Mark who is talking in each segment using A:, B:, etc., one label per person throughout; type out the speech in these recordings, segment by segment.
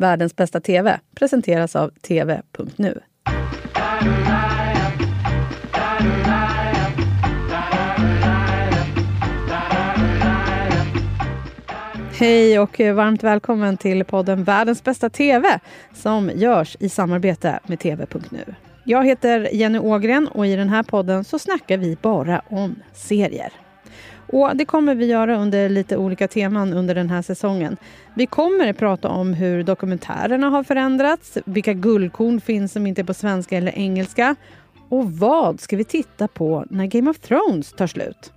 A: Världens bästa TV presenteras av TV.nu. Hej och varmt välkommen till podden Världens bästa TV som görs i samarbete med TV.nu. Jag heter Jenny Ågren och i den här podden så snackar vi bara om serier. Och Det kommer vi göra under lite olika teman under den här säsongen. Vi kommer att prata om hur dokumentärerna har förändrats, vilka guldkorn finns som inte är på svenska eller engelska och vad ska vi titta på när Game of Thrones tar slut?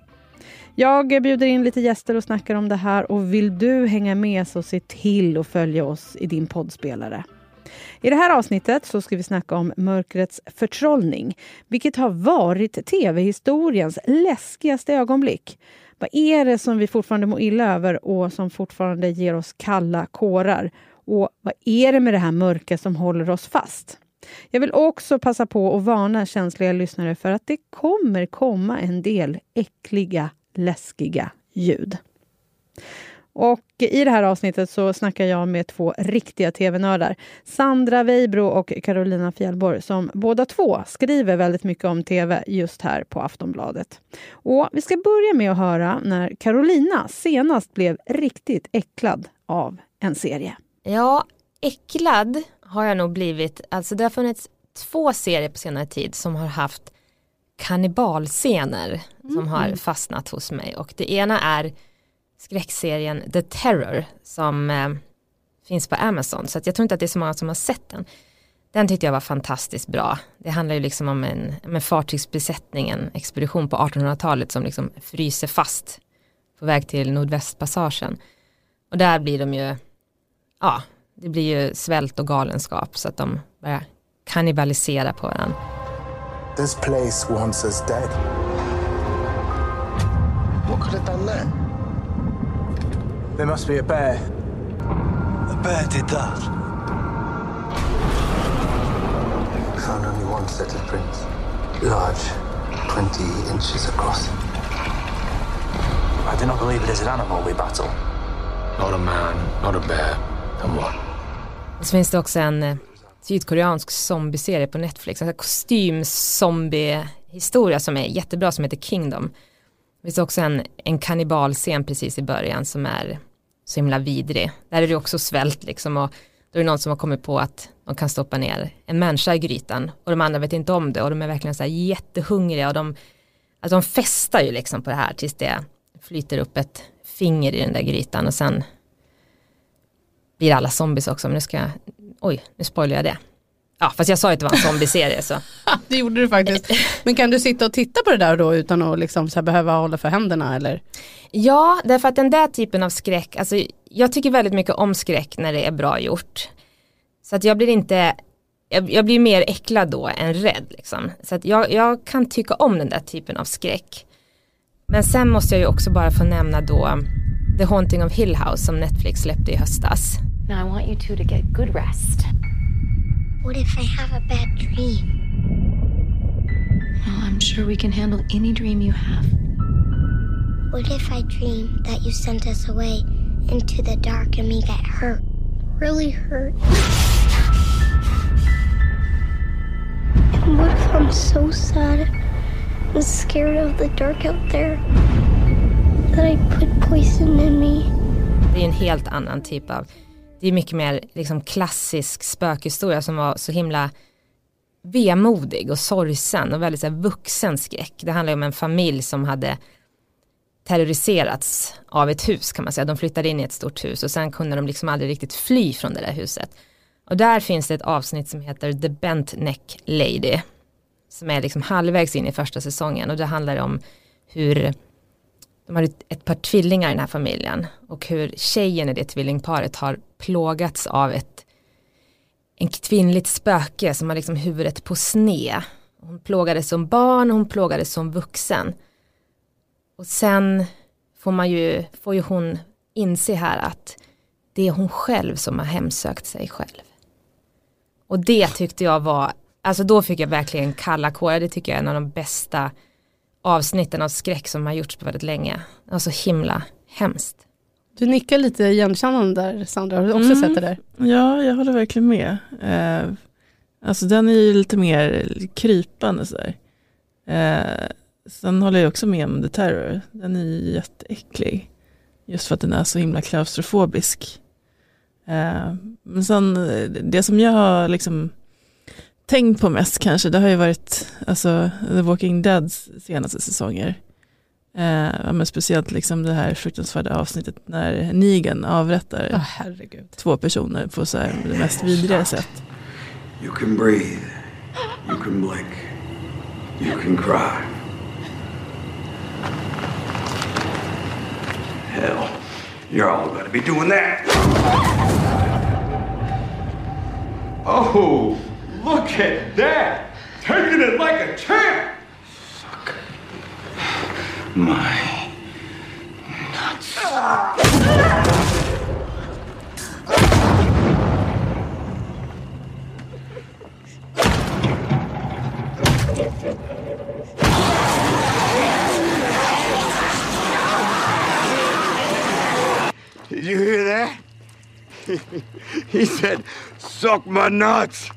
A: Jag bjuder in lite gäster och snackar om det här och vill du hänga med så se till att följa oss i din poddspelare. I det här avsnittet så ska vi snacka om mörkrets förtrollning, vilket har varit tv-historiens läskigaste ögonblick. Vad är det som vi fortfarande mår illa över och som fortfarande ger oss kalla kårar? Och vad är det med det här mörka som håller oss fast? Jag vill också passa på att varna känsliga lyssnare för att det kommer komma en del äckliga, läskiga ljud. Och I det här avsnittet så snackar jag med två riktiga tv-nördar. Sandra Weibro och Carolina Fjällborg som båda två skriver väldigt mycket om tv just här på Aftonbladet. Och Vi ska börja med att höra när Carolina senast blev riktigt äcklad av en serie.
B: Ja, äcklad har jag nog blivit. Alltså det har funnits två serier på senare tid som har haft kannibalscener mm. som har fastnat hos mig. Och det ena är skräckserien The Terror som eh, finns på Amazon. Så jag tror inte att det är så många som har sett den. Den tyckte jag var fantastiskt bra. Det handlar ju liksom om en, en fartygsbesättning, en expedition på 1800-talet som liksom fryser fast på väg till Nordvästpassagen. Och där blir de ju, ja, det blir ju svält och galenskap så att de börjar kannibalisera på varandra. This place wants us dead. What could have done that? There must be a bear. A bear did that. We found only one set of prints. Large, 20 inches across. I do not believe it is an animal we battle. Not a man, not a bear, then what? Och så finns det också en eh, sydkoreansk zombieserie på Netflix, en kostym-zombie-historia som är jättebra som heter Kingdom. Det finns också en, en kannibalscen precis i början som är så himla vidrig. Där är det också svält liksom och då är det någon som har kommit på att de kan stoppa ner en människa i grytan och de andra vet inte om det och de är verkligen så här jättehungriga och de, alltså de festar ju liksom på det här tills det flyter upp ett finger i den där grytan och sen blir alla zombies också men nu ska jag, oj nu spoilar jag det. Ja fast jag sa ju att det var en zombieserie så.
A: det gjorde du faktiskt. Men kan du sitta och titta på det där då utan att liksom så behöva hålla för händerna eller?
B: Ja, därför att den där typen av skräck, alltså jag tycker väldigt mycket om skräck när det är bra gjort. Så att jag blir inte, jag, jag blir mer äcklad då än rädd liksom. Så att jag, jag kan tycka om den där typen av skräck. Men sen måste jag ju också bara få nämna då The Haunting of Hill House som Netflix släppte i höstas. Now I want you two to get good rest. What if I have a bad dream? Well, I'm sure we can handle any dream you have. What if I dream that you sent us away into the dark and we get hurt? Really hurt? And what if I'm so sad and scared of the dark out there that I put poison in me? Det är en helt annan typ av, det är mycket mer liksom klassisk spökhistoria som var så himla vemodig och sorgsen och väldigt så här, vuxen skräck. Det handlar om en familj som hade terroriserats av ett hus kan man säga. De flyttade in i ett stort hus och sen kunde de liksom aldrig riktigt fly från det där huset. Och där finns det ett avsnitt som heter The Bent Neck Lady. Som är liksom halvvägs in i första säsongen och det handlar om hur de har ett par tvillingar i den här familjen och hur tjejen i det tvillingparet har plågats av ett en kvinnligt spöke som har liksom huvudet på sne. Hon plågades som barn, hon plågades som vuxen. Och sen får man ju, får ju hon inse här att det är hon själv som har hemsökt sig själv. Och det tyckte jag var, alltså då fick jag verkligen kalla kårar, det tycker jag är en av de bästa avsnitten av skräck som har gjorts på väldigt länge. Det var så himla hemskt.
C: Du nickar lite igenkännande där Sandra, har du också mm. sett det där?
D: Ja, jag håller verkligen med. Eh, alltså den är ju lite mer krypande sådär. Eh, sen håller jag också med om The Terror, den är ju jätteäcklig. Just för att den är så himla klaustrofobisk. Eh, men sen det som jag har liksom tänkt på mest kanske, det har ju varit alltså, The Walking Deads senaste säsonger. Eh, men speciellt liksom det här fruktansvärda avsnittet när Negan avrättar
C: oh,
D: två personer på så här, det mest vidriga sätt.
E: You can breathe, you can blink, you can cry. Hell, you're all gonna be doing that. Oh, look at that! Taking it like a champ! my nuts. Did you hear that? he said, suck my nuts.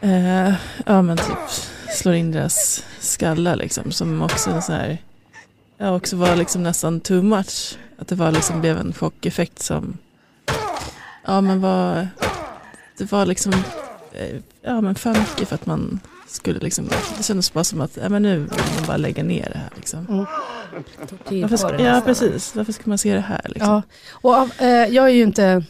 D: Eh, ja men typ slår in deras skallar liksom som också så här, ja, också var liksom nästan too much. Att det var liksom blev en chockeffekt som, ja men var, det var liksom, eh, ja men för mycket för att man skulle liksom, det kändes bara som att, ja men nu vill man bara lägga ner det här liksom. Mm. Varför, ja precis, varför ska man se det här liksom? Ja,
C: och eh, jag är ju inte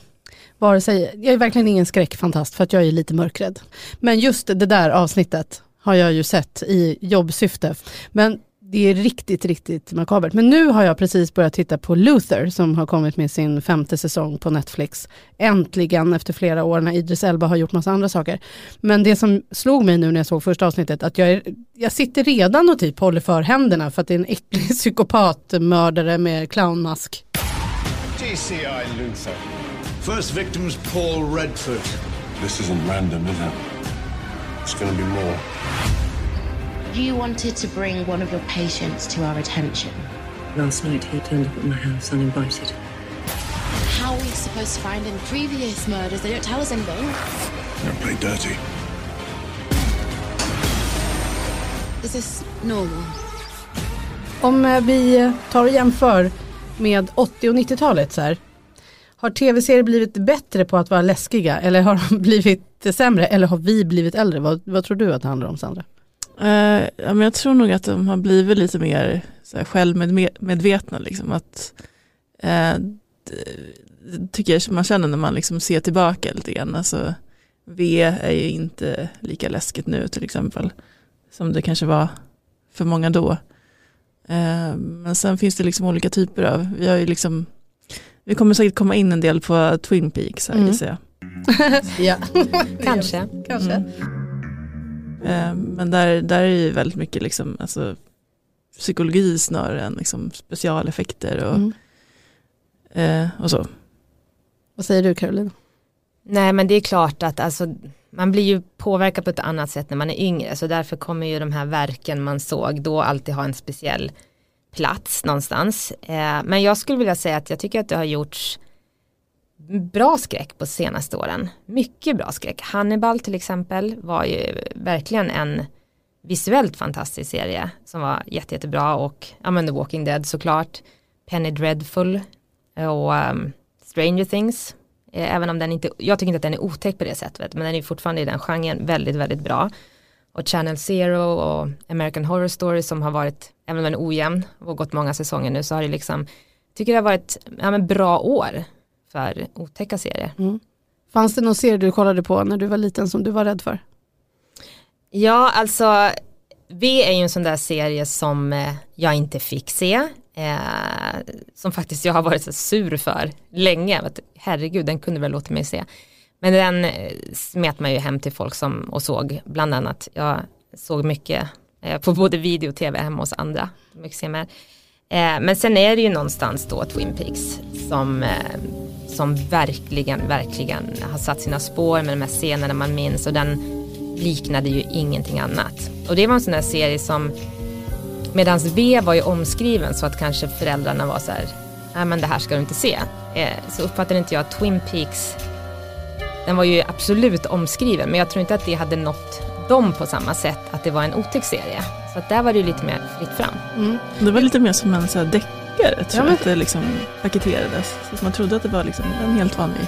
C: vare sig, jag är verkligen ingen skräckfantast för att jag är lite mörkrädd. Men just det där avsnittet har jag ju sett i jobbsyfte. Men det är riktigt, riktigt makabert. Men nu har jag precis börjat titta på Luther som har kommit med sin femte säsong på Netflix. Äntligen efter flera år när Idris Elba har gjort massa andra saker. Men det som slog mig nu när jag såg första avsnittet att jag, är, jag sitter redan och typ håller för händerna för att det är en äcklig psykopatmördare med clownmask. DCI Luther. First victim's Paul Redford.
F: This isn't random, is it? It's gonna be more.
G: You wanted to bring one of your patients to our attention.
H: Last night he turned up at my house uninvited.
G: How are we supposed to find him? Previous murders, they don't tell us anything.
F: Don't play dirty.
G: Is this normal?
C: Om eh, vi tar och jämför med 80 och 90-talet så här. Har tv-serier blivit bättre på att vara läskiga eller har de blivit sämre eller har vi blivit äldre? Vad, vad tror du att det handlar om Sandra?
D: Uh, ja, men jag tror nog att de har blivit lite mer så här, självmedvetna. Liksom, att, uh, det tycker jag man känner när man liksom ser tillbaka lite grann. Alltså, V är ju inte lika läskigt nu till exempel som det kanske var för många då. Uh, men sen finns det liksom olika typer av, vi har ju liksom vi kommer säkert komma in en del på Twin Peaks här mm. gissar jag.
C: ja,
B: kanske.
C: kanske. Mm.
D: Eh, men där, där är ju väldigt mycket liksom, alltså, psykologi snarare än liksom, specialeffekter och, mm. eh, och så.
C: Vad säger du Caroline?
B: Nej men det är klart att alltså, man blir ju påverkad på ett annat sätt när man är yngre så därför kommer ju de här verken man såg då alltid ha en speciell plats någonstans. Eh, men jag skulle vilja säga att jag tycker att det har gjorts bra skräck på senaste åren. Mycket bra skräck. Hannibal till exempel var ju verkligen en visuellt fantastisk serie som var jätte, jättebra och ja men The Walking Dead såklart. Penny Dreadful och um, Stranger Things. Eh, även om den inte, jag tycker inte att den är otäck på det sättet men den är fortfarande i den genren väldigt, väldigt bra och Channel Zero och American Horror Story som har varit, även om den är ojämn och gått många säsonger nu så har det liksom, tycker det har varit ja, men bra år för otäcka serier. Mm.
C: Fanns det någon serie du kollade på när du var liten som du var rädd för?
B: Ja, alltså V är ju en sån där serie som eh, jag inte fick se. Eh, som faktiskt jag har varit så sur för länge. Att, herregud, den kunde väl låta mig se. Men den eh, smet man ju hem till folk som och såg bland annat. Jag såg mycket eh, på både video och tv hemma hos andra. Mycket. Eh, men sen är det ju någonstans då Twin Peaks som, som verkligen, verkligen har satt sina spår med de här scenerna man minns och den liknade ju ingenting annat. Och det var en sån där serie som Medans V var ju omskriven så att kanske föräldrarna var så här, nej men det här ska du inte se. Eh, så uppfattade inte jag Twin Peaks, den var ju absolut omskriven men jag tror inte att det hade nått dem på samma sätt att det var en otäck serie. Så att där var det ju lite mer fritt fram. Mm.
D: Det var lite mer som en så här deckare tror
C: Ja,
D: jag att det liksom paketerades. Så man trodde att det var liksom en helt vanlig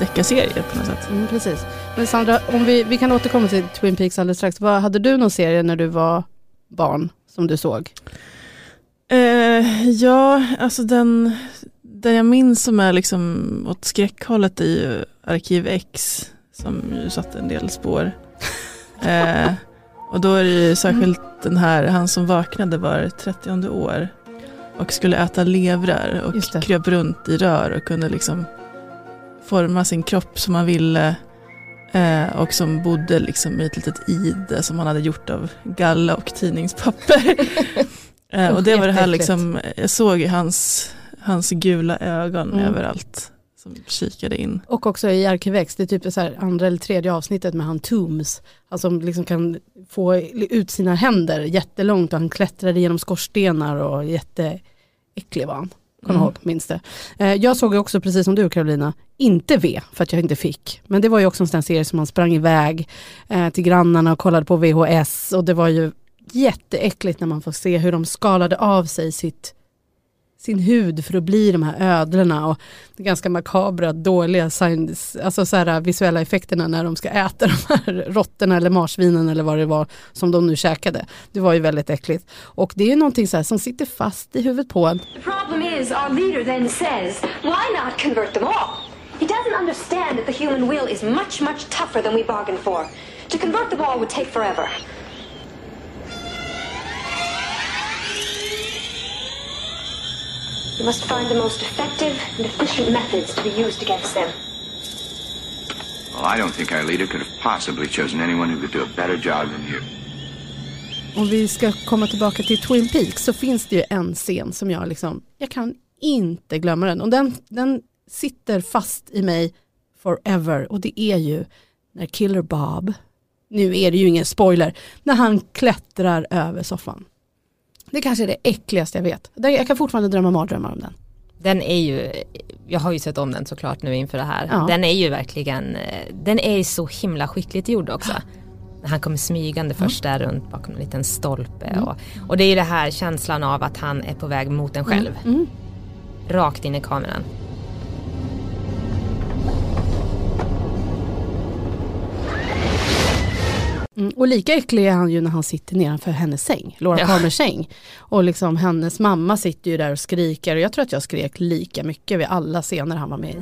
D: deckarserie på något sätt.
C: Mm, precis. Men Sandra, om vi, vi kan återkomma till Twin Peaks alldeles strax. Vad, hade du någon serie när du var barn som du såg?
D: Eh, ja, alltså den, den jag minns som är liksom åt skräckhållet är ju Arkiv X som ju satte en del spår. Eh, och då är det ju särskilt den här, han som vaknade var 30 år och skulle äta levrar och kröp runt i rör och kunde liksom forma sin kropp som han ville. Eh, och som bodde liksom i ett litet ide som han hade gjort av galla och tidningspapper. eh, och det var det här liksom, jag såg hans, hans gula ögon
C: Mm.
D: överallt som kikade in.
C: Och också i Arkivex, det är typ så här andra eller tredje avsnittet med han Tooms. Han som liksom kan få ut sina händer jättelångt och han klättrade genom skorstenar och jätteäcklig var han. Kommer
D: Mm.
C: ihåg, minns det. Eh, jag såg också, precis som du Carolina, inte V för att jag inte fick. Men det var ju också en sån serie som man sprang iväg eh, till grannarna och kollade på VHS och det var ju jätteäckligt när man får se hur de skalade av sig sitt sin hud för att bli de här ödlorna och ganska makabra, dåliga science, alltså så här, visuella effekterna när de ska äta de här råttorna eller marsvinen eller vad det var som de nu käkade. Det var ju väldigt äckligt. Och det är någonting så här som sitter fast i huvudet på en.
I: The problem is, our leader then says, why not convert them all? He doesn't understand that the human will is much, much tougher than we bargained for. To convert them all would take forever. We must find the most effective and efficient methods to be used against them.
J: Well, I don't think our leader could have possibly chosen anyone who could do a better job than you.
C: Om vi ska komma tillbaka till Twin Peaks så finns det ju en scen som jag liksom, jag kan inte glömma den. Och den, den sitter fast i mig forever. Och det är ju när Killer Bob, nu är det ju ingen spoiler, när han klättrar över soffan. Det kanske är det äckligaste jag vet. Jag kan fortfarande drömma mardrömmar om den.
B: Den är ju, jag har ju sett om den såklart nu inför det här.
C: Ja.
B: Den är ju verkligen, eh, den är så himla skickligt gjord också. Han kommer smygande först där runt bakom en liten stolpe. Och, och det är ju det här känslan av att han är på väg mot en själv. Rakt in i kameran.
C: Mm, och lika äcklig är han ju när han sitter nedanför hennes säng, Laura
B: Ja.
C: Palmers säng. Och liksom hennes mamma sitter ju där och skriker och jag tror att jag skrek lika mycket vid alla scener han var med i.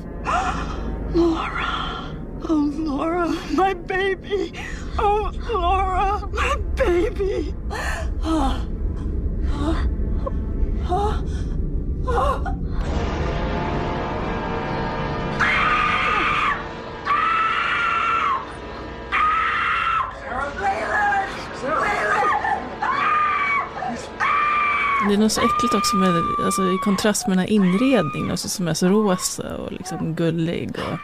K: Oh, Laura, my baby. Oh, Laura, my baby.
D: Det är nog så äckligt också med, alltså, i kontrast med den här inredningen också, som är så rosa och liksom gullig och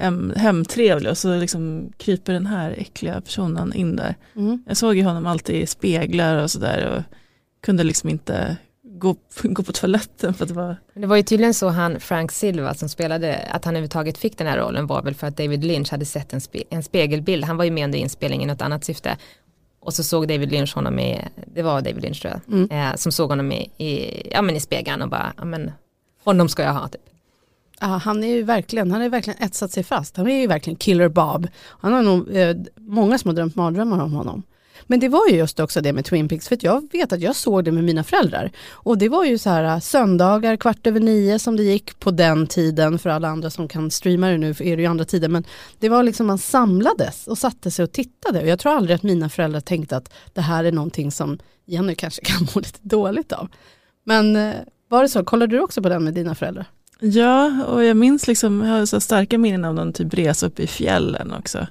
D: hem, hemtrevlig och så liksom kryper den här äckliga personen in där.
C: Mm.
D: Jag såg ju honom alltid i speglar och sådär och kunde liksom inte gå, gå på toaletten för att det var
B: Det var ju tydligen så han Frank Silva som spelade, att han överhuvudtaget fick den här rollen var väl för att David Lynch hade sett en, spe, en spegelbild. Han var ju med under inspelningen i något annat syfte. Och så såg David Lynch honom i, det var David Lynch tror jag, eh, som såg honom i, i, ja, men i spegeln och bara, ja men honom ska jag ha typ.
C: Ja, han är ju verkligen, han har verkligen etsat sig fast. Han är ju verkligen Killer Bob. Han har nog eh, många som har drömt mardrömmar om honom. Men det var ju just också det med Twin Peaks, för att jag vet att jag såg det med mina föräldrar. Och det var ju så här äh, söndagar kvart över nio som det gick på den tiden, för alla andra som kan streama det nu för är det ju andra tider. Men det var liksom man samlades och satte sig och tittade. Och jag tror aldrig att mina föräldrar tänkte att det här är någonting som Jenny kanske kan må lite dåligt av. Men äh, var det så, kollade du också på den med dina föräldrar?
D: Ja, och jag minns liksom, jag har så starka minnen av någon typ resa upp i fjällen också.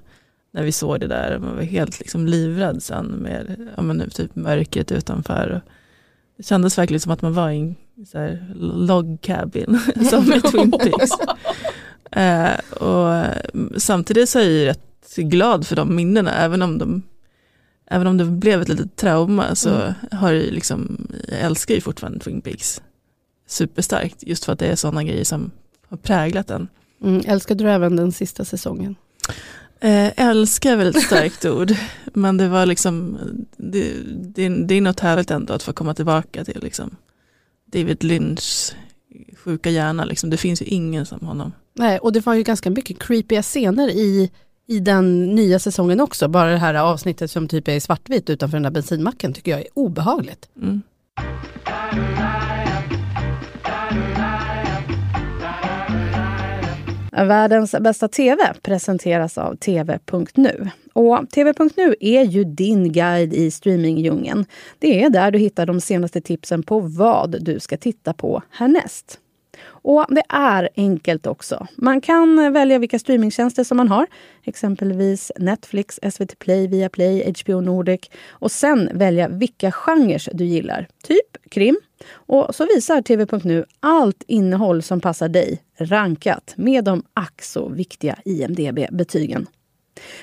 D: När vi såg det där, man var helt liksom livrädd sen med ja, men nu typ mörkret utanför. Det kändes verkligen som att man var i en så log cabin, som i Twin Peaks. Eh, och samtidigt så är ju rätt glad för de minnena, även om de Även om det blev ett litet trauma så
A: Mm.
D: har ju liksom, jag älskar ju fortfarande Twin Peaks superstarkt, just för att det är sådana grejer som har präglat den.
C: Mm, älskade du även den sista säsongen?
D: Eh, älskar är väl ett starkt ord, men det var liksom, det, det, det är något härligt ändå att få komma tillbaka till liksom David Lynchs sjuka hjärna, liksom. det finns ju ingen som honom.
C: Nej, och det var ju ganska mycket creepiga scener i, i den nya säsongen också. Bara det här avsnittet som typ är svartvitt utanför den där bensinmacken tycker jag är obehagligt.
D: Mm.
A: Världens bästa TV presenteras av TV.nu. Och TV.nu är ju din guide i streamingdjungeln. Det är där du hittar de senaste tipsen på vad du ska titta på härnäst. Och det är enkelt också. Man kan eh, välja vilka streamingtjänster som man har. Exempelvis Netflix, SVT Play, Viaplay, HBO Nordic. Och sen välja vilka genrer du gillar. Typ krim. Och så visar TV.nu allt innehåll som passar dig rankat med de ack så viktiga IMDB-betygen.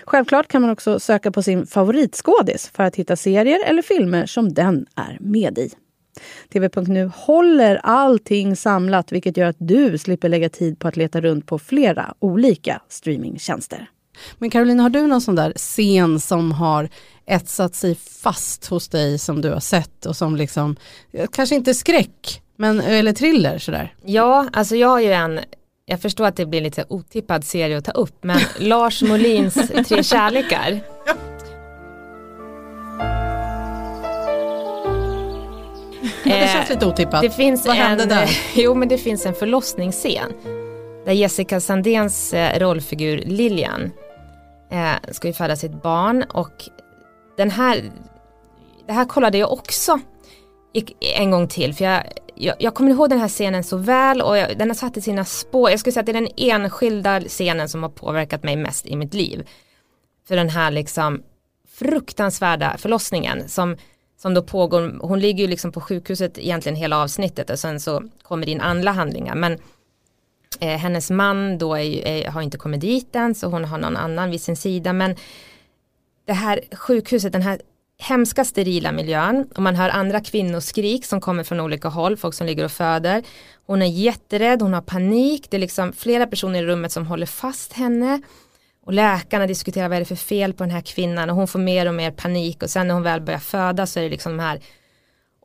A: Självklart kan man också söka på sin favoritskådis för att hitta serier eller filmer som den är med i. TV.nu håller allting samlat vilket gör att du slipper lägga tid på att leta runt på flera olika streamingtjänster.
C: Men Caroline, har du någon sån där scen som har etsat sig fast hos dig som du har sett och som liksom, eh, kanske inte skräck, men, eller thriller sådär?
B: Ja, alltså jag har ju en, jag förstår att det blir lite otippad serie att ta upp, men Lars Molins Tre kärlekar.
C: Det känns lite otippat.
B: Det finns
C: Vad hände
B: en,
C: där?
B: Jo men det finns en förlossningsscen. Där Jessica Sandéns eh, rollfigur Lilian eh, ska ju föda sitt barn och den här, det här kollade jag också en gång till för jag, jag, jag kommer ihåg den här scenen så väl och jag, den har satt i sina spår. Jag skulle säga att det är den enskilda scenen som har påverkat mig mest i mitt liv. För den här liksom fruktansvärda förlossningen som, som då pågår, hon ligger ju liksom på sjukhuset egentligen hela avsnittet och sen så kommer det in andra handlingar. Men eh, hennes man då är, är, har inte kommit dit än så hon har någon annan vid sin sida. Men det här sjukhuset, den här hemska sterila miljön och man hör andra kvinnoskrik som kommer från olika håll, folk som ligger och föder. Hon är jätterädd, hon har panik, det är liksom flera personer i rummet som håller fast henne och läkarna diskuterar vad är det för fel på den här kvinnan och hon får mer och mer panik och sen när hon väl börjar föda så är det liksom de här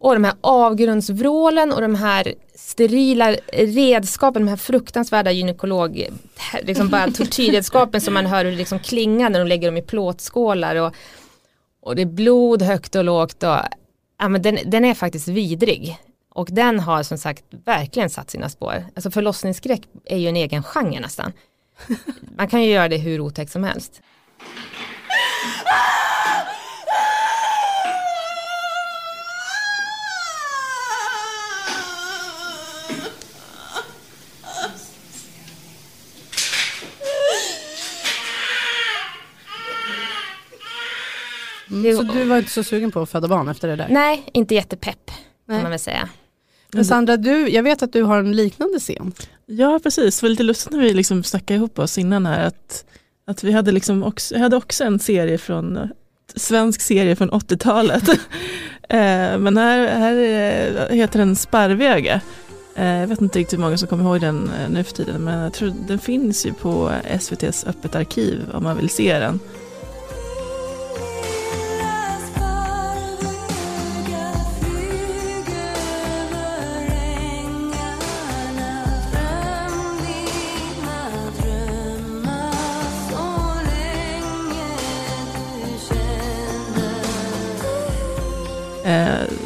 B: och de här avgrundsvrålen och de här sterila redskapen, de här fruktansvärda gynekolog, liksom bara tortyrredskapen som man hör hur det liksom klingar när de lägger dem i plåtskålar och, och det är blod högt och lågt och ja, men den, den är faktiskt vidrig. Och den har som sagt verkligen satt sina spår. Alltså förlossningsskräck är ju en egen genre nästan. Man kan ju göra det hur otäckt som helst.
C: Mm, så du var inte så sugen på att föda barn efter det där?
B: Nej, inte jättepepp kan
C: Nej.
B: man väl säga.
C: Men Sandra, du, jag vet att du har en liknande scen.
D: Ja, precis. Det var lite lustigt när vi liksom snackade ihop oss innan här att, att vi hade, liksom också, jag hade också en serie från, svensk serie från 80-talet. Eh, Men här, här eh, heter den Sparvöga. Eh, Jag vet inte riktigt hur många som kommer ihåg den nu för tiden men jag tror den finns ju på SVTs öppet arkiv om man vill se den.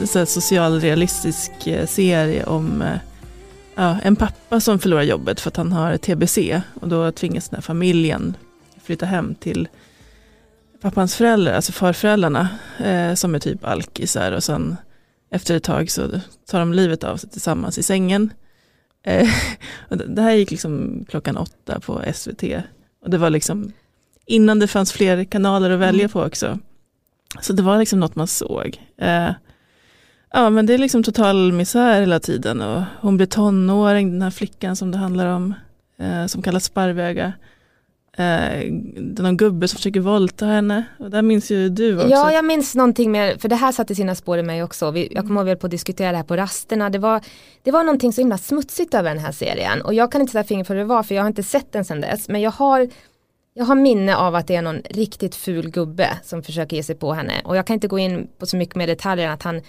D: Så socialrealistisk eh, serie om eh, ja, en pappa som förlorar jobbet för att han har TBC och då tvingas den här familjen flytta hem till pappans föräldrar, alltså farföräldrarna eh, som är typ alkisar och sen efter ett tag så tar de livet av sig tillsammans i sängen. Eh, det det här gick liksom klockan åtta på SVT och det var liksom innan det fanns fler kanaler att välja på också. Så det var liksom något man såg. Eh, ja men det är liksom total misär hela tiden och hon blir tonåring, den här flickan som det handlar om, eh, som kallas Sparvöga. Eh, det är någon gubbe som försöker våldta henne. Och där minns ju du också.
B: Ja, jag minns någonting mer, för det här satte sina spår i mig också. Vi, jag kommer ihåg att vi höll på att diskutera det här på rasterna. Det var, det var någonting så himla smutsigt över den här serien. Och jag kan inte sätta fingret på det var, för jag har inte sett den sedan dess. Men jag har, jag har minne av att det är någon riktigt ful gubbe som försöker ge sig på henne. Och jag kan inte gå in på så mycket mer detaljer än att han,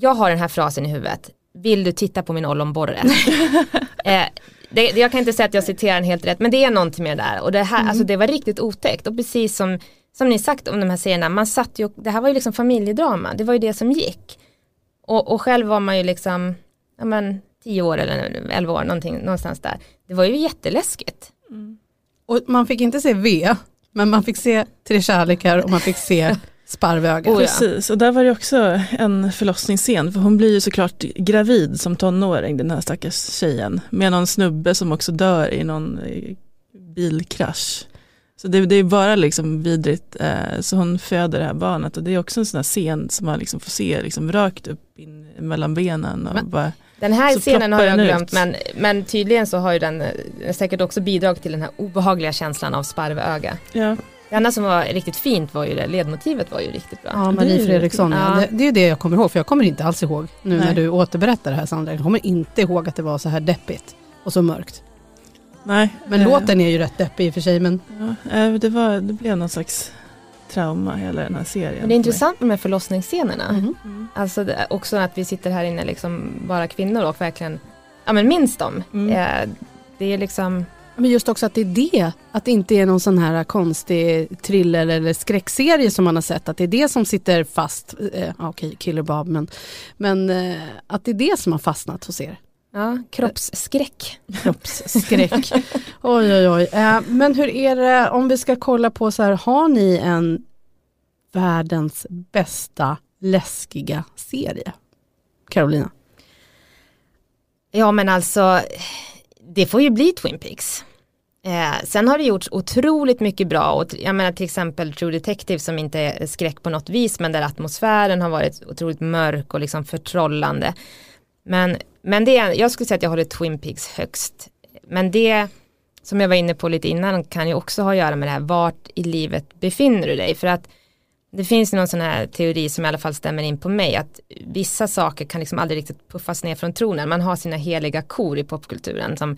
B: jag har den här frasen i huvudet. Vill du titta på min ollonborre? eh, det, jag kan inte säga att jag citerar den helt rätt men det är någonting med det där och det här,
C: Mm.
B: alltså det var riktigt otäckt och precis som, som ni sagt om de här serierna, man satt ju, det här var ju liksom familjedrama, det var ju det som gick. Och, och själv var man ju liksom, ja men 10 år eller 11 år, någonting, någonstans där. Det var ju jätteläskigt.
C: Och man fick inte se V, men man fick se Tre kärlekar och man fick se Sparvöga.
B: Oh, ja.
D: Precis, och där var det också en förlossningsscen, för hon blir ju såklart gravid som tonåring, den här stackars tjejen, med någon snubbe som också dör i någon eh, bilkrasch. Så det, det är bara liksom vidrigt, eh, så hon föder det här barnet och det är också en sån här scen som man liksom får se liksom rakt upp in mellan benen. Och
B: Men-
D: bara,
B: Den här scenen har jag glömt men, men tydligen så har ju den eh, säkert också bidragit till den här obehagliga känslan av sparvöga.
D: ja,
B: Det enda som var riktigt fint var ju det, ledmotivet var ju riktigt bra.
C: Ja, Marie Fredriksson, ja. Det, det är det jag kommer ihåg, för jag kommer inte alls ihåg nu när
D: Nej.
C: du återberättar det här Sandra. Jag kommer inte ihåg att det var så här deppigt och så mörkt.
D: nej.
C: Men
D: eh,
C: låten är ju rätt deppig i och för sig, men
D: Ja, eh, det, var, det blev någon slags trauma hela den här serien.
B: Men det är intressant med de här förlossningsscenerna.
C: Mhm.
D: Mm.
B: Alltså det, också att vi sitter här inne liksom bara kvinnor och verkligen ja, men minns dem.
D: Mm.
B: Eh, det är liksom,
C: Men just också att det är det, att det inte är någon sån här konstig thriller eller skräckserie som man har sett, att det är det som sitter fast, eh, okej, Killer Bob, men, men eh, att det är det som har fastnat hos er.
B: ja, kroppsskräck.
C: Kroppsskräck. oj, oj, oj. Eh, men hur är det, om vi ska kolla på så här, har ni en världens bästa läskiga serie? Carolina?
B: Ja men alltså, det får ju bli Twin Peaks. Eh, sen har det gjorts otroligt mycket bra och jag menar till exempel True Detective som inte är skräck på något vis men där atmosfären har varit otroligt mörk och liksom förtrollande. Men, men det är, jag skulle säga att jag håller Twin Peaks högst. Men det som jag var inne på lite innan kan ju också ha att göra med det här vart i livet befinner du dig för att det finns någon sån här teori som i alla fall stämmer in på mig att vissa saker kan liksom aldrig riktigt puffas ner från tronen. Man har sina heliga kor i popkulturen som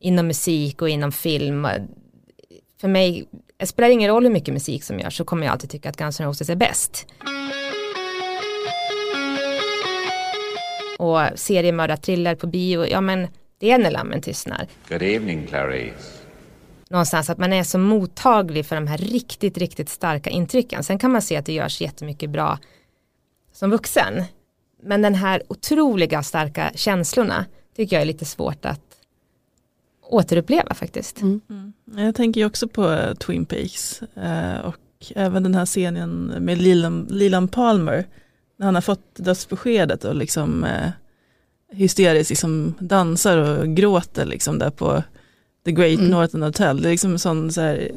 B: inom musik och inom film. För mig, det spelar ingen roll hur mycket musik som görs så kommer jag alltid tycka att Guns N' Roses är bäst. Och seriemördarthriller på bio, ja men det är när lammen tystnar.
L: Good evening, Clarice.
B: någonstans att man är så mottaglig för de här riktigt, riktigt starka intrycken. Sen kan man se att det görs jättemycket bra som vuxen. Men den här otroliga starka känslorna tycker jag är lite svårt att återuppleva faktiskt.
D: Jag tänker ju också på eh, Twin Peaks eh, och även den här scenen med Leland Palmer när han har fått dödsbeskedet och liksom eh, hysteriskt liksom dansar och gråter liksom där på The Great
C: Mm.
D: Northern Hotel. Det är liksom en sån så här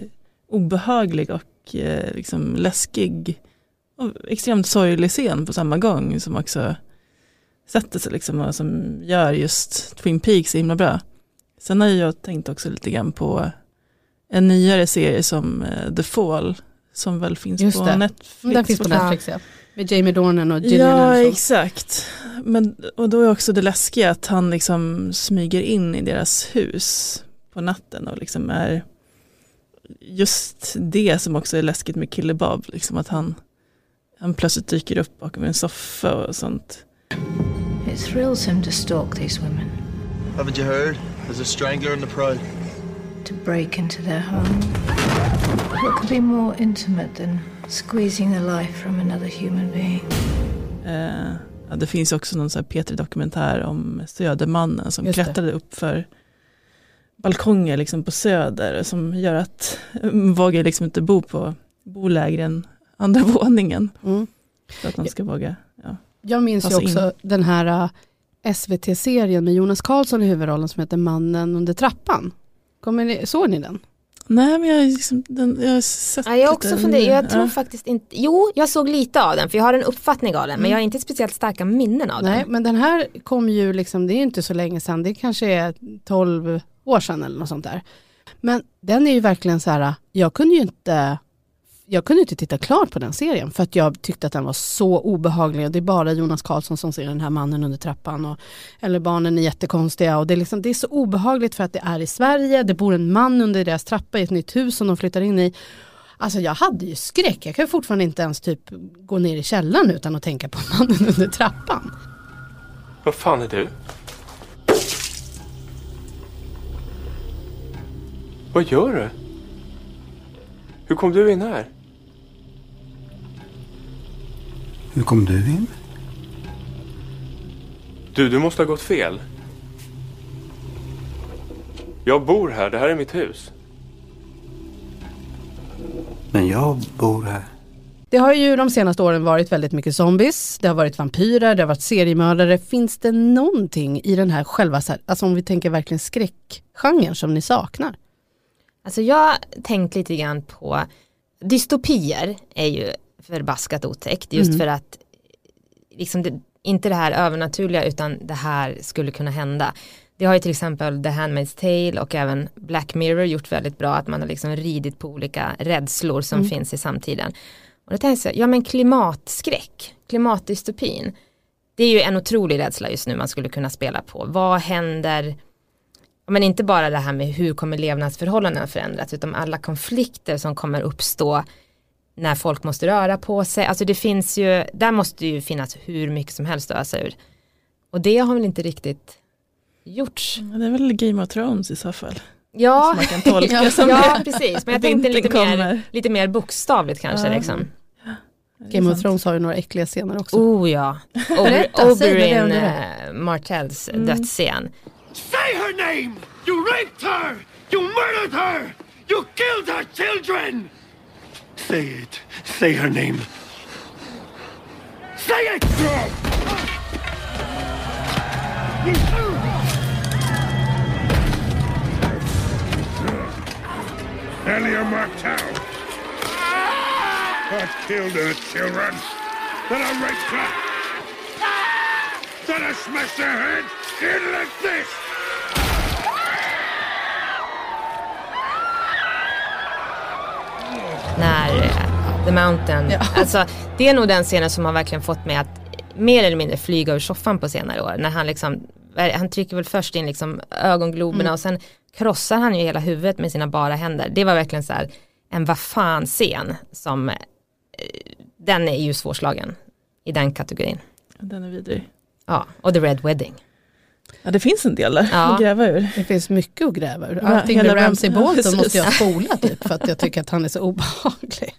D: obehaglig och eh, liksom läskig och extremt sorglig scen på samma gång som också sätter sig liksom och som gör just Twin Peaks så himla bra. Sen har jag tänkt också lite grann på en nyare serie som eh, The Fall som väl finns
C: Just
D: på
C: det.
D: Netflix.
C: Den finns på Netflix ja. Med Jamie Dornan och Gillian
D: Ja,
C: Anderson.
D: exakt. Men, och då är också det läskiga att han liksom smyger in i deras hus på natten och liksom är just det som också är läskigt med Kille Bob, liksom att han, han plötsligt dyker upp bakom en soffa och sånt.
M: It thrills him to stalk these women,
F: Haven't you heard? There's a strangler in the pride.
M: to break into their home. What could be more intimate than squeezing the life from another human being?
D: Eh, ja, det finns också någon sån här P3-dokumentär om Södermannen som
C: Just det.
D: klättrade upp för balkonger liksom på Söder som gör att man vågar liksom inte bo på bo lägre än andra våningen.
C: Mm.
D: För att man ska våga. Ja.
C: Jag minns ju
D: Passa in.
C: också den här äh, SVT-serien med Jonas Karlsson i huvudrollen som heter Mannen under trappan. Kommer ni, såg ni den?
D: Nej men jag, har liksom, den, jag har sett
B: Ja, jag har också funderat, jag tror
D: ja.
B: faktiskt inte, jo jag såg lite av den för jag har en uppfattning av den men jag har inte speciellt starka minnen av
C: Nej,
B: den.
C: men den här kom ju liksom, det är inte så länge sedan, det kanske är 12 år sedan eller något sånt där. Men den är ju verkligen så här, jag kunde ju inte jag kunde inte titta klart på den serien för att jag tyckte att den var så obehaglig. Det är bara Jonas Karlsson som ser den här mannen under trappan. Och, eller barnen är jättekonstiga. Och det, är liksom, det är så obehagligt för att det är i Sverige. Det bor en man under deras trappa i ett nytt hus som de flyttar in i. Alltså jag hade ju skräck. Jag kan fortfarande inte ens typ gå ner i källaren utan att tänka på mannen under trappan.
N: Vad fan är du? Vad gör du? Hur kom du in här?
E: Hur kom du in?
N: Du, du måste ha gått fel. Jag bor här, det här är mitt hus.
E: Men jag bor här.
C: Det har ju de senaste åren varit väldigt mycket zombies, det har varit vampyrer, det har varit seriemördare. Finns det någonting i den här själva, alltså om vi tänker verkligen skräckgenren som ni saknar?
B: Alltså jag tänkt lite grann på dystopier är ju förbaskat otäckt just
C: Mm.
B: för att liksom det, inte det här övernaturliga utan det här skulle kunna hända. Det har ju till exempel The Handmaid's Tale och även Black Mirror gjort väldigt bra att man har liksom ridit på olika rädslor som
C: Mm.
B: finns i samtiden. Och då tänkte jag, ja men klimatskräck, klimatdystopin, det är ju en otrolig rädsla just nu man skulle kunna spela på. Vad händer, men inte bara det här med hur kommer levnadsförhållandena förändras utan alla konflikter som kommer uppstå när folk måste röra på sig. Alltså det finns ju, där måste ju finnas hur mycket som helst att ösa ur. Och det har väl inte riktigt gjorts.
D: Det är väl Game of Thrones i så fall.
B: Ja,
D: Som man kan tolka
B: ja,
D: som
B: ja
D: det.
B: precis. Men jag tänkte lite mer, lite mer bokstavligt kanske.
D: Ja.
B: Liksom.
C: Game of Thrones har ju några äckliga scener också.
B: Oh ja. Ober- Oberyn eh, Martells
C: Mm.
B: dödsscen.
O: Say her name! You raped her! You murdered her! You killed her children!
E: Say it. Say her name.
O: Say it!
L: Elia Martell. I killed her children. Then I raped her. Then I smashed her head in like this.
B: The Mountain, alltså det är nog den scenen som har verkligen fått mig att mer eller mindre flyga ur soffan på senare år. När han liksom, han trycker väl först in liksom ögongloberna
C: Mm.
B: och sen krossar han ju hela huvudet med sina bara händer. Det var verkligen så här en vad fan scen som, eh, den är ju svårslagen i den kategorin.
D: Den är vidrig.
B: Ja, och The Red Wedding.
D: Ja det finns en del där
B: Ja.
D: att gräva ur.
C: Det finns mycket att gräva ur.
D: Ja,
C: Allting med Ramsey
D: ja,
C: Bolton måste jag spola typ för att jag tycker att han är så obehaglig.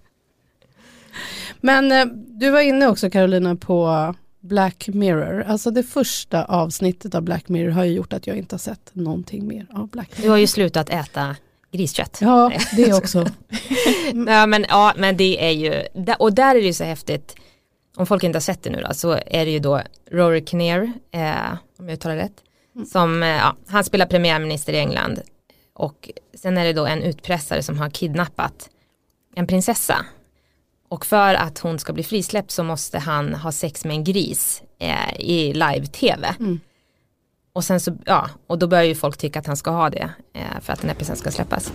C: Men eh, du var inne också Carolina på Black Mirror. Alltså det första avsnittet av Black Mirror har ju gjort att jag inte har sett någonting mer av Black Mirror.
B: Du har ju slutat äta griskött.
C: Ja, det också.
B: ja, men, ja, men det är ju, och där är det ju så häftigt, om folk inte har sett det nu då, så är det ju då Rory Kinnear, eh, om jag uttalar rätt, som, eh, ja, han spelar premiärminister i England och sen är det då en utpressare som har kidnappat en prinsessa. Och för att hon ska bli frisläppt så måste han ha sex med en gris eh, i live-tv. Och sen så, ja, och då börjar ju folk tycka att han ska ha det eh, för att den här prinsessan ska släppas.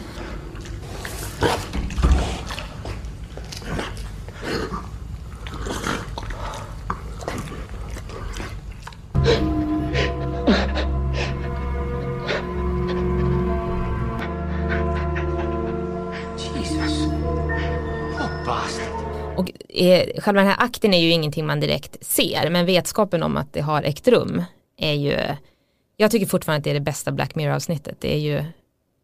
B: Eh, själva den här akten är ju ingenting man direkt ser, men vetskapen om att det har ägt rum är ju, jag tycker fortfarande att det är det bästa Black Mirror-avsnittet. Det är ju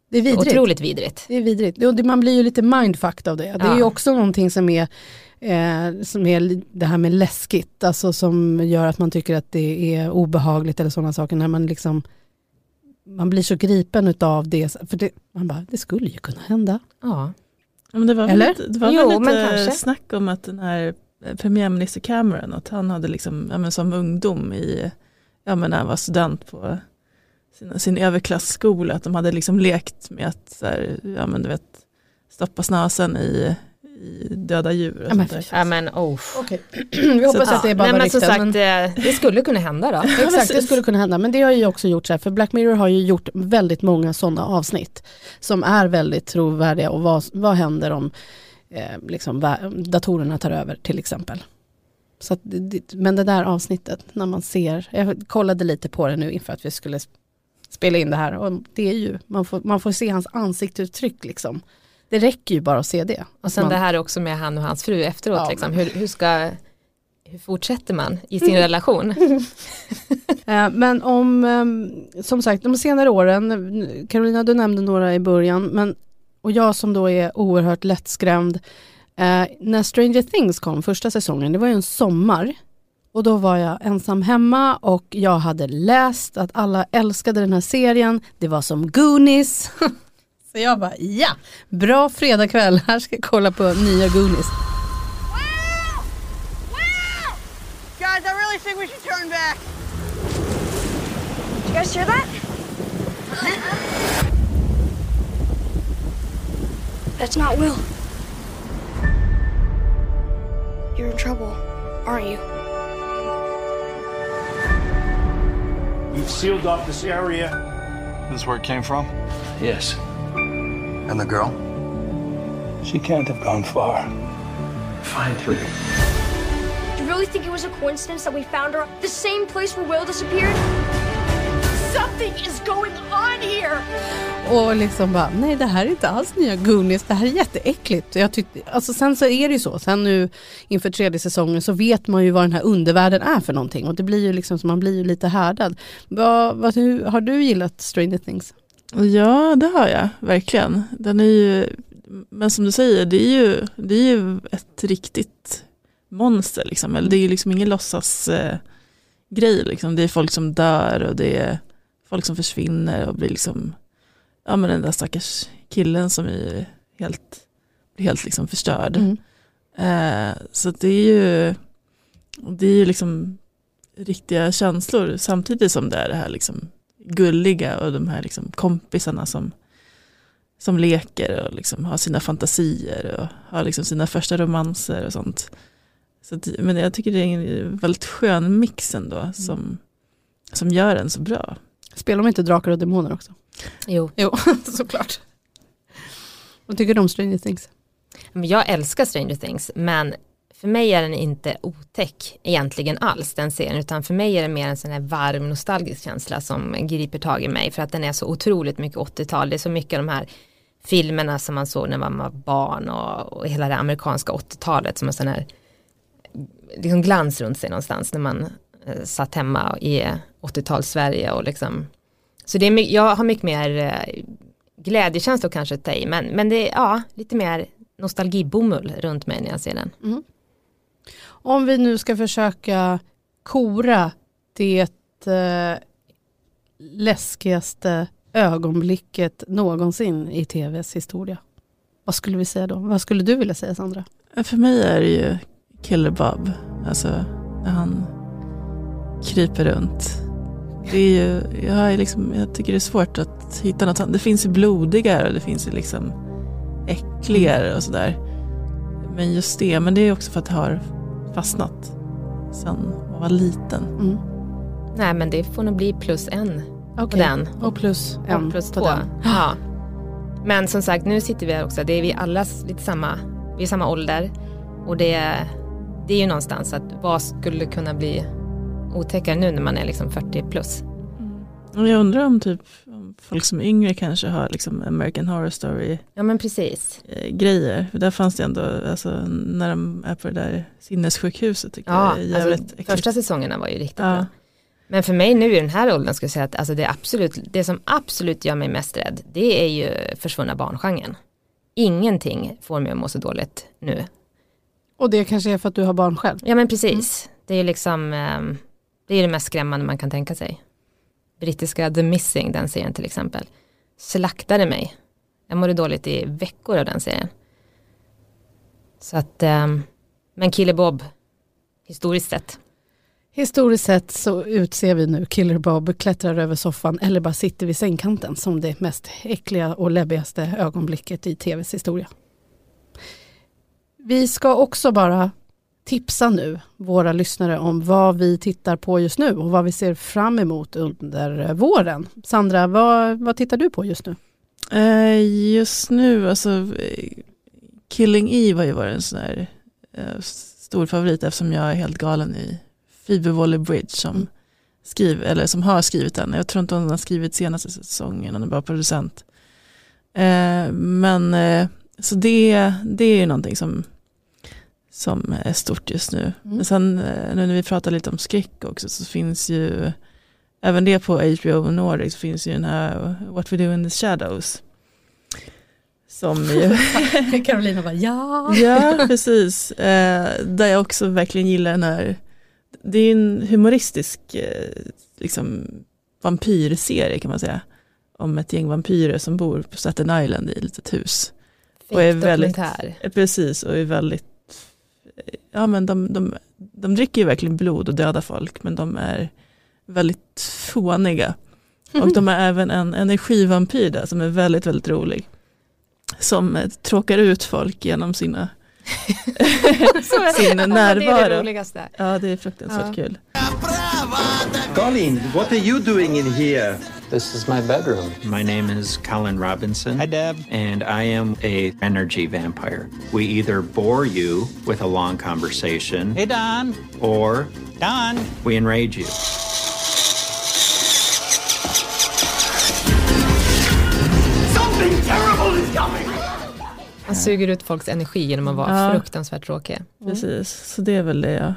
C: Det är vidrigt.
B: otroligt vidrigt.
C: Det är vidrigt. Man blir ju lite mindfucked av det. Det är ju också någonting som är, eh, som är det här med läskigt, alltså som gör att man tycker att det är obehagligt eller sådana saker. När man liksom man blir så gripen utav det. För det, man bara, det skulle ju kunna hända.
B: Ja.
D: Ja, men det var
C: Eller?
D: lite, det var
B: Jo,
D: lite
B: kanske.
D: snack om att den här eh, premiärminister Cameron, att han hade liksom, ja, men som ungdom i, ja men när han var student på sin, sin överklassskola, att de hade liksom lekt med att så här, ja men du vet, stoppa snasen i döda djur och
C: Ja, men
D: sånt där.
B: Ja men oh.
C: Okej. Vi hoppas
B: Så-
C: att det är bara
B: Nej men
C: rykten,
B: sagt,
C: men-
B: det skulle kunna hända då.
C: Exakt, det skulle kunna hända. Men det har ju också gjort så här, för Black Mirror har ju gjort väldigt många sådana avsnitt som är väldigt trovärdiga och vad, vad händer om eh, liksom, datorerna tar över till exempel. Så att, men det där avsnittet när man ser, jag kollade lite på det nu inför att vi skulle sp- spela in det här och det är ju, man får, man får se hans ansiktsuttryck liksom. Det räcker ju bara att se det.
B: Och sen
C: man,
B: det här också med han och hans fru efteråt.
C: Ja,
B: liksom. hur, hur, ska, hur fortsätter man i sin relation?
C: Eh, Men om, eh, som sagt, de senare åren, Carolina du nämnde några i början, men, och jag som då är oerhört lättskrämd, eh, när Stranger Things kom första säsongen, det var ju en sommar, och då var jag ensam hemma och jag hade läst att alla älskade den här serien, det var som Goonies. Så jag bara, ja, bra fredagkväll, här ska jag kolla på nya Goonies.
K: Guys, I really think we should turn back. Did you guys hear that? That's not Will. You're in trouble, aren't you?
L: We've sealed off this area.
F: Is this is where it came from?
L: Yes.
E: And the girl?
L: She can't have gone far.
E: Find her.
I: Do you really think it was a coincidence that we found her the same place where Will disappeared?
K: Something is going on here!
C: Och liksom bara, nej det här är inte alls nya Goonies, det här är jätteäckligt. Jag tyckte, alltså sen så är det ju så, sen nu inför tredje säsongen så vet man ju vad den här undervärlden är för någonting och det blir ju liksom så man blir ju lite härdad. Vad, vad, hur, har du gillat Stranger Things?
D: Ja, det har jag verkligen. Den är ju, men som du säger, det är ju, det är ju ett riktigt monster. Liksom. Eller det är ju liksom ingen låtsas eh, grej. Liksom. Det är folk som dör och det är folk som försvinner och blir liksom, ja men den där stackars killen som är helt, blir helt liksom förstörd.
C: Mm.
D: Eh, så det är ju, det är ju liksom riktiga känslor samtidigt som det är det här liksom gulliga och de här liksom kompisarna som, som leker och liksom har sina fantasier och har liksom sina första romanser och sånt. Så att, men jag tycker det är en väldigt skön mix ändå som, som gör den så bra.
C: Spelar de inte Drakar och Demoner också?
B: Jo.
C: Jo, såklart. Vad tycker du om Stranger Things?
B: Jag älskar Stranger Things men för mig är den inte otäck egentligen alls den serien utan för mig är det mer en sån här varm nostalgisk känsla som griper tag i mig för att den är så otroligt mycket 80-tal. Det är så mycket av de här filmerna som man såg när man var barn och, och hela det amerikanska 80-talet som en sån här liksom glans runt sig någonstans när man eh, satt hemma i 80-tals Sverige och liksom så det är, jag har mycket mer eh, glädjekänslor kanske att ta i men, men det är ja, lite mer nostalgibomull runt mig när jag ser den.
C: Mm. Om vi nu ska försöka kora det eh, läskigaste ögonblicket någonsin i tvs historia. Vad skulle vi säga då? Vad skulle du vilja säga Sandra?
D: För mig är det ju Killer Bob, alltså när han kryper runt. Det är ju, jag, är liksom, jag tycker det är svårt att hitta något annat. Det finns ju blodigare och det finns ju liksom äckligare och sådär. Men just det, men det är också för att det har fastnat sen jag var liten.
C: Mm.
B: Nej men det får nog bli plus en på
C: Okej.
B: den.
C: Och plus en
B: och plus
C: på
B: två.
C: den.
B: Ja. Men som sagt nu sitter vi här också, det är vi alla lite samma, vi är samma ålder och det, är- det är ju någonstans att vad skulle kunna bli otäckare nu när man är liksom 40 plus.
D: Och jag undrar om typ folk som är yngre kanske har liksom American Horror Story
B: Ja men precis.
D: eh, grejer. För där fanns det ändå, alltså, när de är på det där sinnessjukhuset tycker
B: Ja,
D: jag är jävligt
B: alltså,
D: äckligt.
B: första säsongerna var ju riktigt
D: Ja.
B: bra. Men för mig nu i den här åldern ska jag säga att alltså det, är absolut, det som absolut gör mig mest rädd det är ju försvunna barngenren. Ingenting får mig att må så dåligt nu.
C: Och det kanske är för att du har barn själv?
B: Ja men precis. Det är liksom ehm, det är det mest skrämmande man kan tänka sig. Brittiska The Missing, den serien till exempel, slaktade mig. Jag mådde dåligt i veckor av den serien. Så att, ehm, men Killer Bob, historiskt sett,
C: Historiskt sett så utser vi nu Killer Bob klättrar över soffan eller bara sitter vid sängkanten som det mest äckliga och läbbigaste ögonblicket i tvs historia. Vi ska också bara tipsa nu våra lyssnare om vad vi tittar på just nu och vad vi ser fram emot under våren. Sandra, vad, vad tittar du på just nu?
D: Eh, just nu, alltså Killing Eve har ju varit en sån här eh, stor favorit eftersom jag är helt galen i Phoebe Waller-Bridge som, mm. skriv, eller som har skrivit den. Jag tror inte hon har skrivit senaste säsongen, hon är bara producent. Eh, men så det, det är ju någonting som, som är stort just nu. Mm. Men sen eh, nu när vi pratar lite om skräck också så finns ju även det på HBO Nordic så finns ju den här What We Do In The Shadows. Som ju...
C: Carolina bara ja.
D: ja, precis. Eh, där jag också verkligen gillar den här, det är en humoristisk eh, liksom, vampyrserie kan man säga. Om ett gäng vampyrer som bor på Staten Island i ett litet hus.
B: och är väldigt,
D: Precis, och är väldigt, ja men de, de, de dricker ju verkligen blod och dödar folk men de är väldigt fåniga. Och de har även en energivampyr där som är väldigt, väldigt rolig. Som eh, tråkar ut folk genom sina sin närvaro. Det är det roligaste. Ja, det är fruktansvärt ja. kul.
P: Colin, what are you doing in here?
Q: This is my bedroom.
R: My name is Colin Robinson.
Q: Hi, Deb.
R: And I am a energy vampire. We either bore you with a long conversation.
Q: Hey, Don.
R: Or
Q: Don.
R: We enrage you.
B: Han suger ut folks energi genom att vara ja. fruktansvärt tråkig.
D: Mm. Precis, så det är väl det jag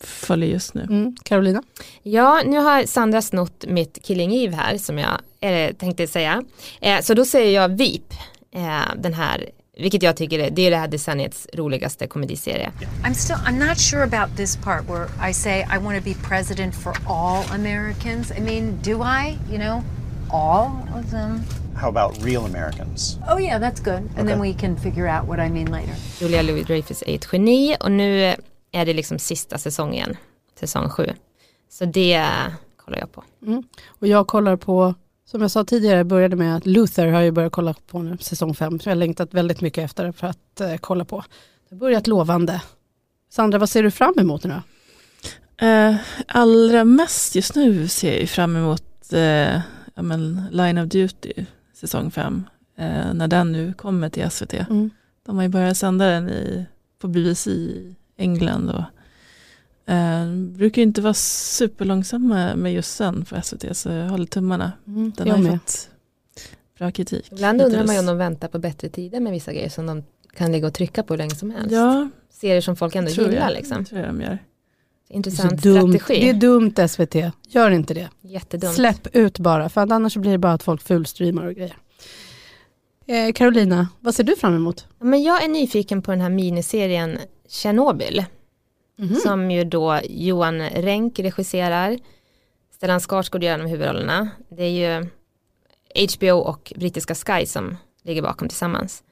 D: följer just nu.
C: Mm. Carolina?
B: Ja, nu har Sandra snott mitt Killing Eve här som jag eh, tänkte säga. Eh, så då säger jag VIP, eh, den här vilket jag tycker är, det är det här decenniets roligaste komediserie.
S: I'm still, I'm not sure about this part where I say I want to be president for all Americans. I mean, do I? You know, all of them?
Q: How about real Americans?
S: Oh yeah, that's good. And okay. then we can figure out what I mean later.
B: Julia Louis-Dreyfus är ett geni och nu är det liksom sista säsongen, säsong sju. Så det kollar jag på.
C: Mm. Och jag kollar på, som jag sa tidigare, började med att Luther har ju börjat kolla på nu, säsong fem. Så jag har längtat väldigt mycket efter för att eh, kolla på. Det har börjat lovande. Sandra, vad ser du fram emot nu
D: då? Eh, allra mest just nu ser jag fram emot eh, ja, men Line of Duty säsong 5. Eh, när den nu kommer till SVT. Mm. De har ju börjat sända den i, på BBC i England. Och, eh, brukar inte vara superlångsamma med just sen på SVT så jag håller tummarna. Mm, den har ju fått bra kritik.
B: Ibland undrar man ju om de väntar på bättre tider med vissa grejer som de kan ligga och trycka på hur länge som helst.
D: Ja,
B: Serier som folk ändå gillar.
D: Jag,
B: liksom.
D: tror jag de gör.
B: Intressant
C: det
B: strategi.
C: Det är dumt SVT, gör inte det.
B: Jättedumt.
C: Släpp ut bara, för annars blir det bara att folk fullstreamar och grejer. Eh, Carolina, vad ser du fram emot?
B: Men jag är nyfiken på den här miniserien Tjernobyl. Mm -hmm. Som ju då Johan Renck regisserar. Stellan Skarsgård gör de huvudrollerna. Det är ju HBO och brittiska Sky som ligger bakom tillsammans.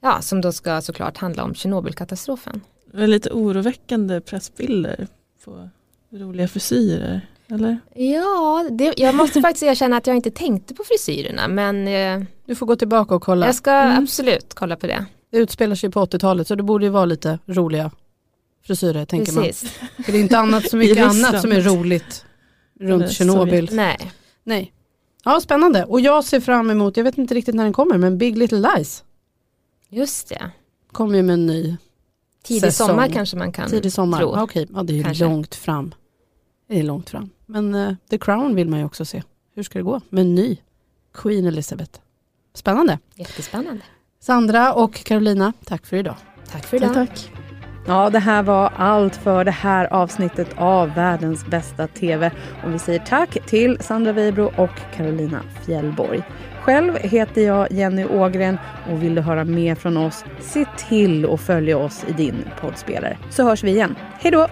B: Ja, som då ska såklart handla om Tjernobylkatastrofen.
D: Det är lite oroväckande pressbilder på roliga frisyrer, eller?
B: Ja, det, jag måste faktiskt erkänna att jag inte tänkte på frisyrerna men eh,
C: Du får gå tillbaka och kolla.
B: Jag ska mm. absolut kolla på det.
C: Det utspelar sig på 80-talet så det borde ju vara lite roliga frisyrer tänker Precis. man. För det är inte annat så mycket annat som är roligt runt Tjernobyl.
B: Nej.
C: Nej. Ja, spännande. Och jag ser fram emot, jag vet inte riktigt när den kommer, men Big Little Lies.
B: Just det.
C: Kommer ju med en ny
B: Tidig säsong. sommar kanske man kan
C: Tidig sommar,
B: tro.
C: Ja, okej. Ja, det är kanske. långt fram. Det är långt fram. Men uh, The Crown vill man ju också se. Hur ska det gå med en ny Queen Elizabeth? Spännande.
B: Jättespännande.
C: Sandra och Carolina, tack för idag.
B: Tack för idag.
D: Tack.
A: Ja, det här var allt för det här avsnittet av Världens bästa TV. Och vi säger tack till Sandra Weibro och Carolina Fjällborg. Själv heter jag Jenny Ågren och vill du höra mer från oss, se till att följa oss i din poddspelare. Så hörs vi igen. Hej då!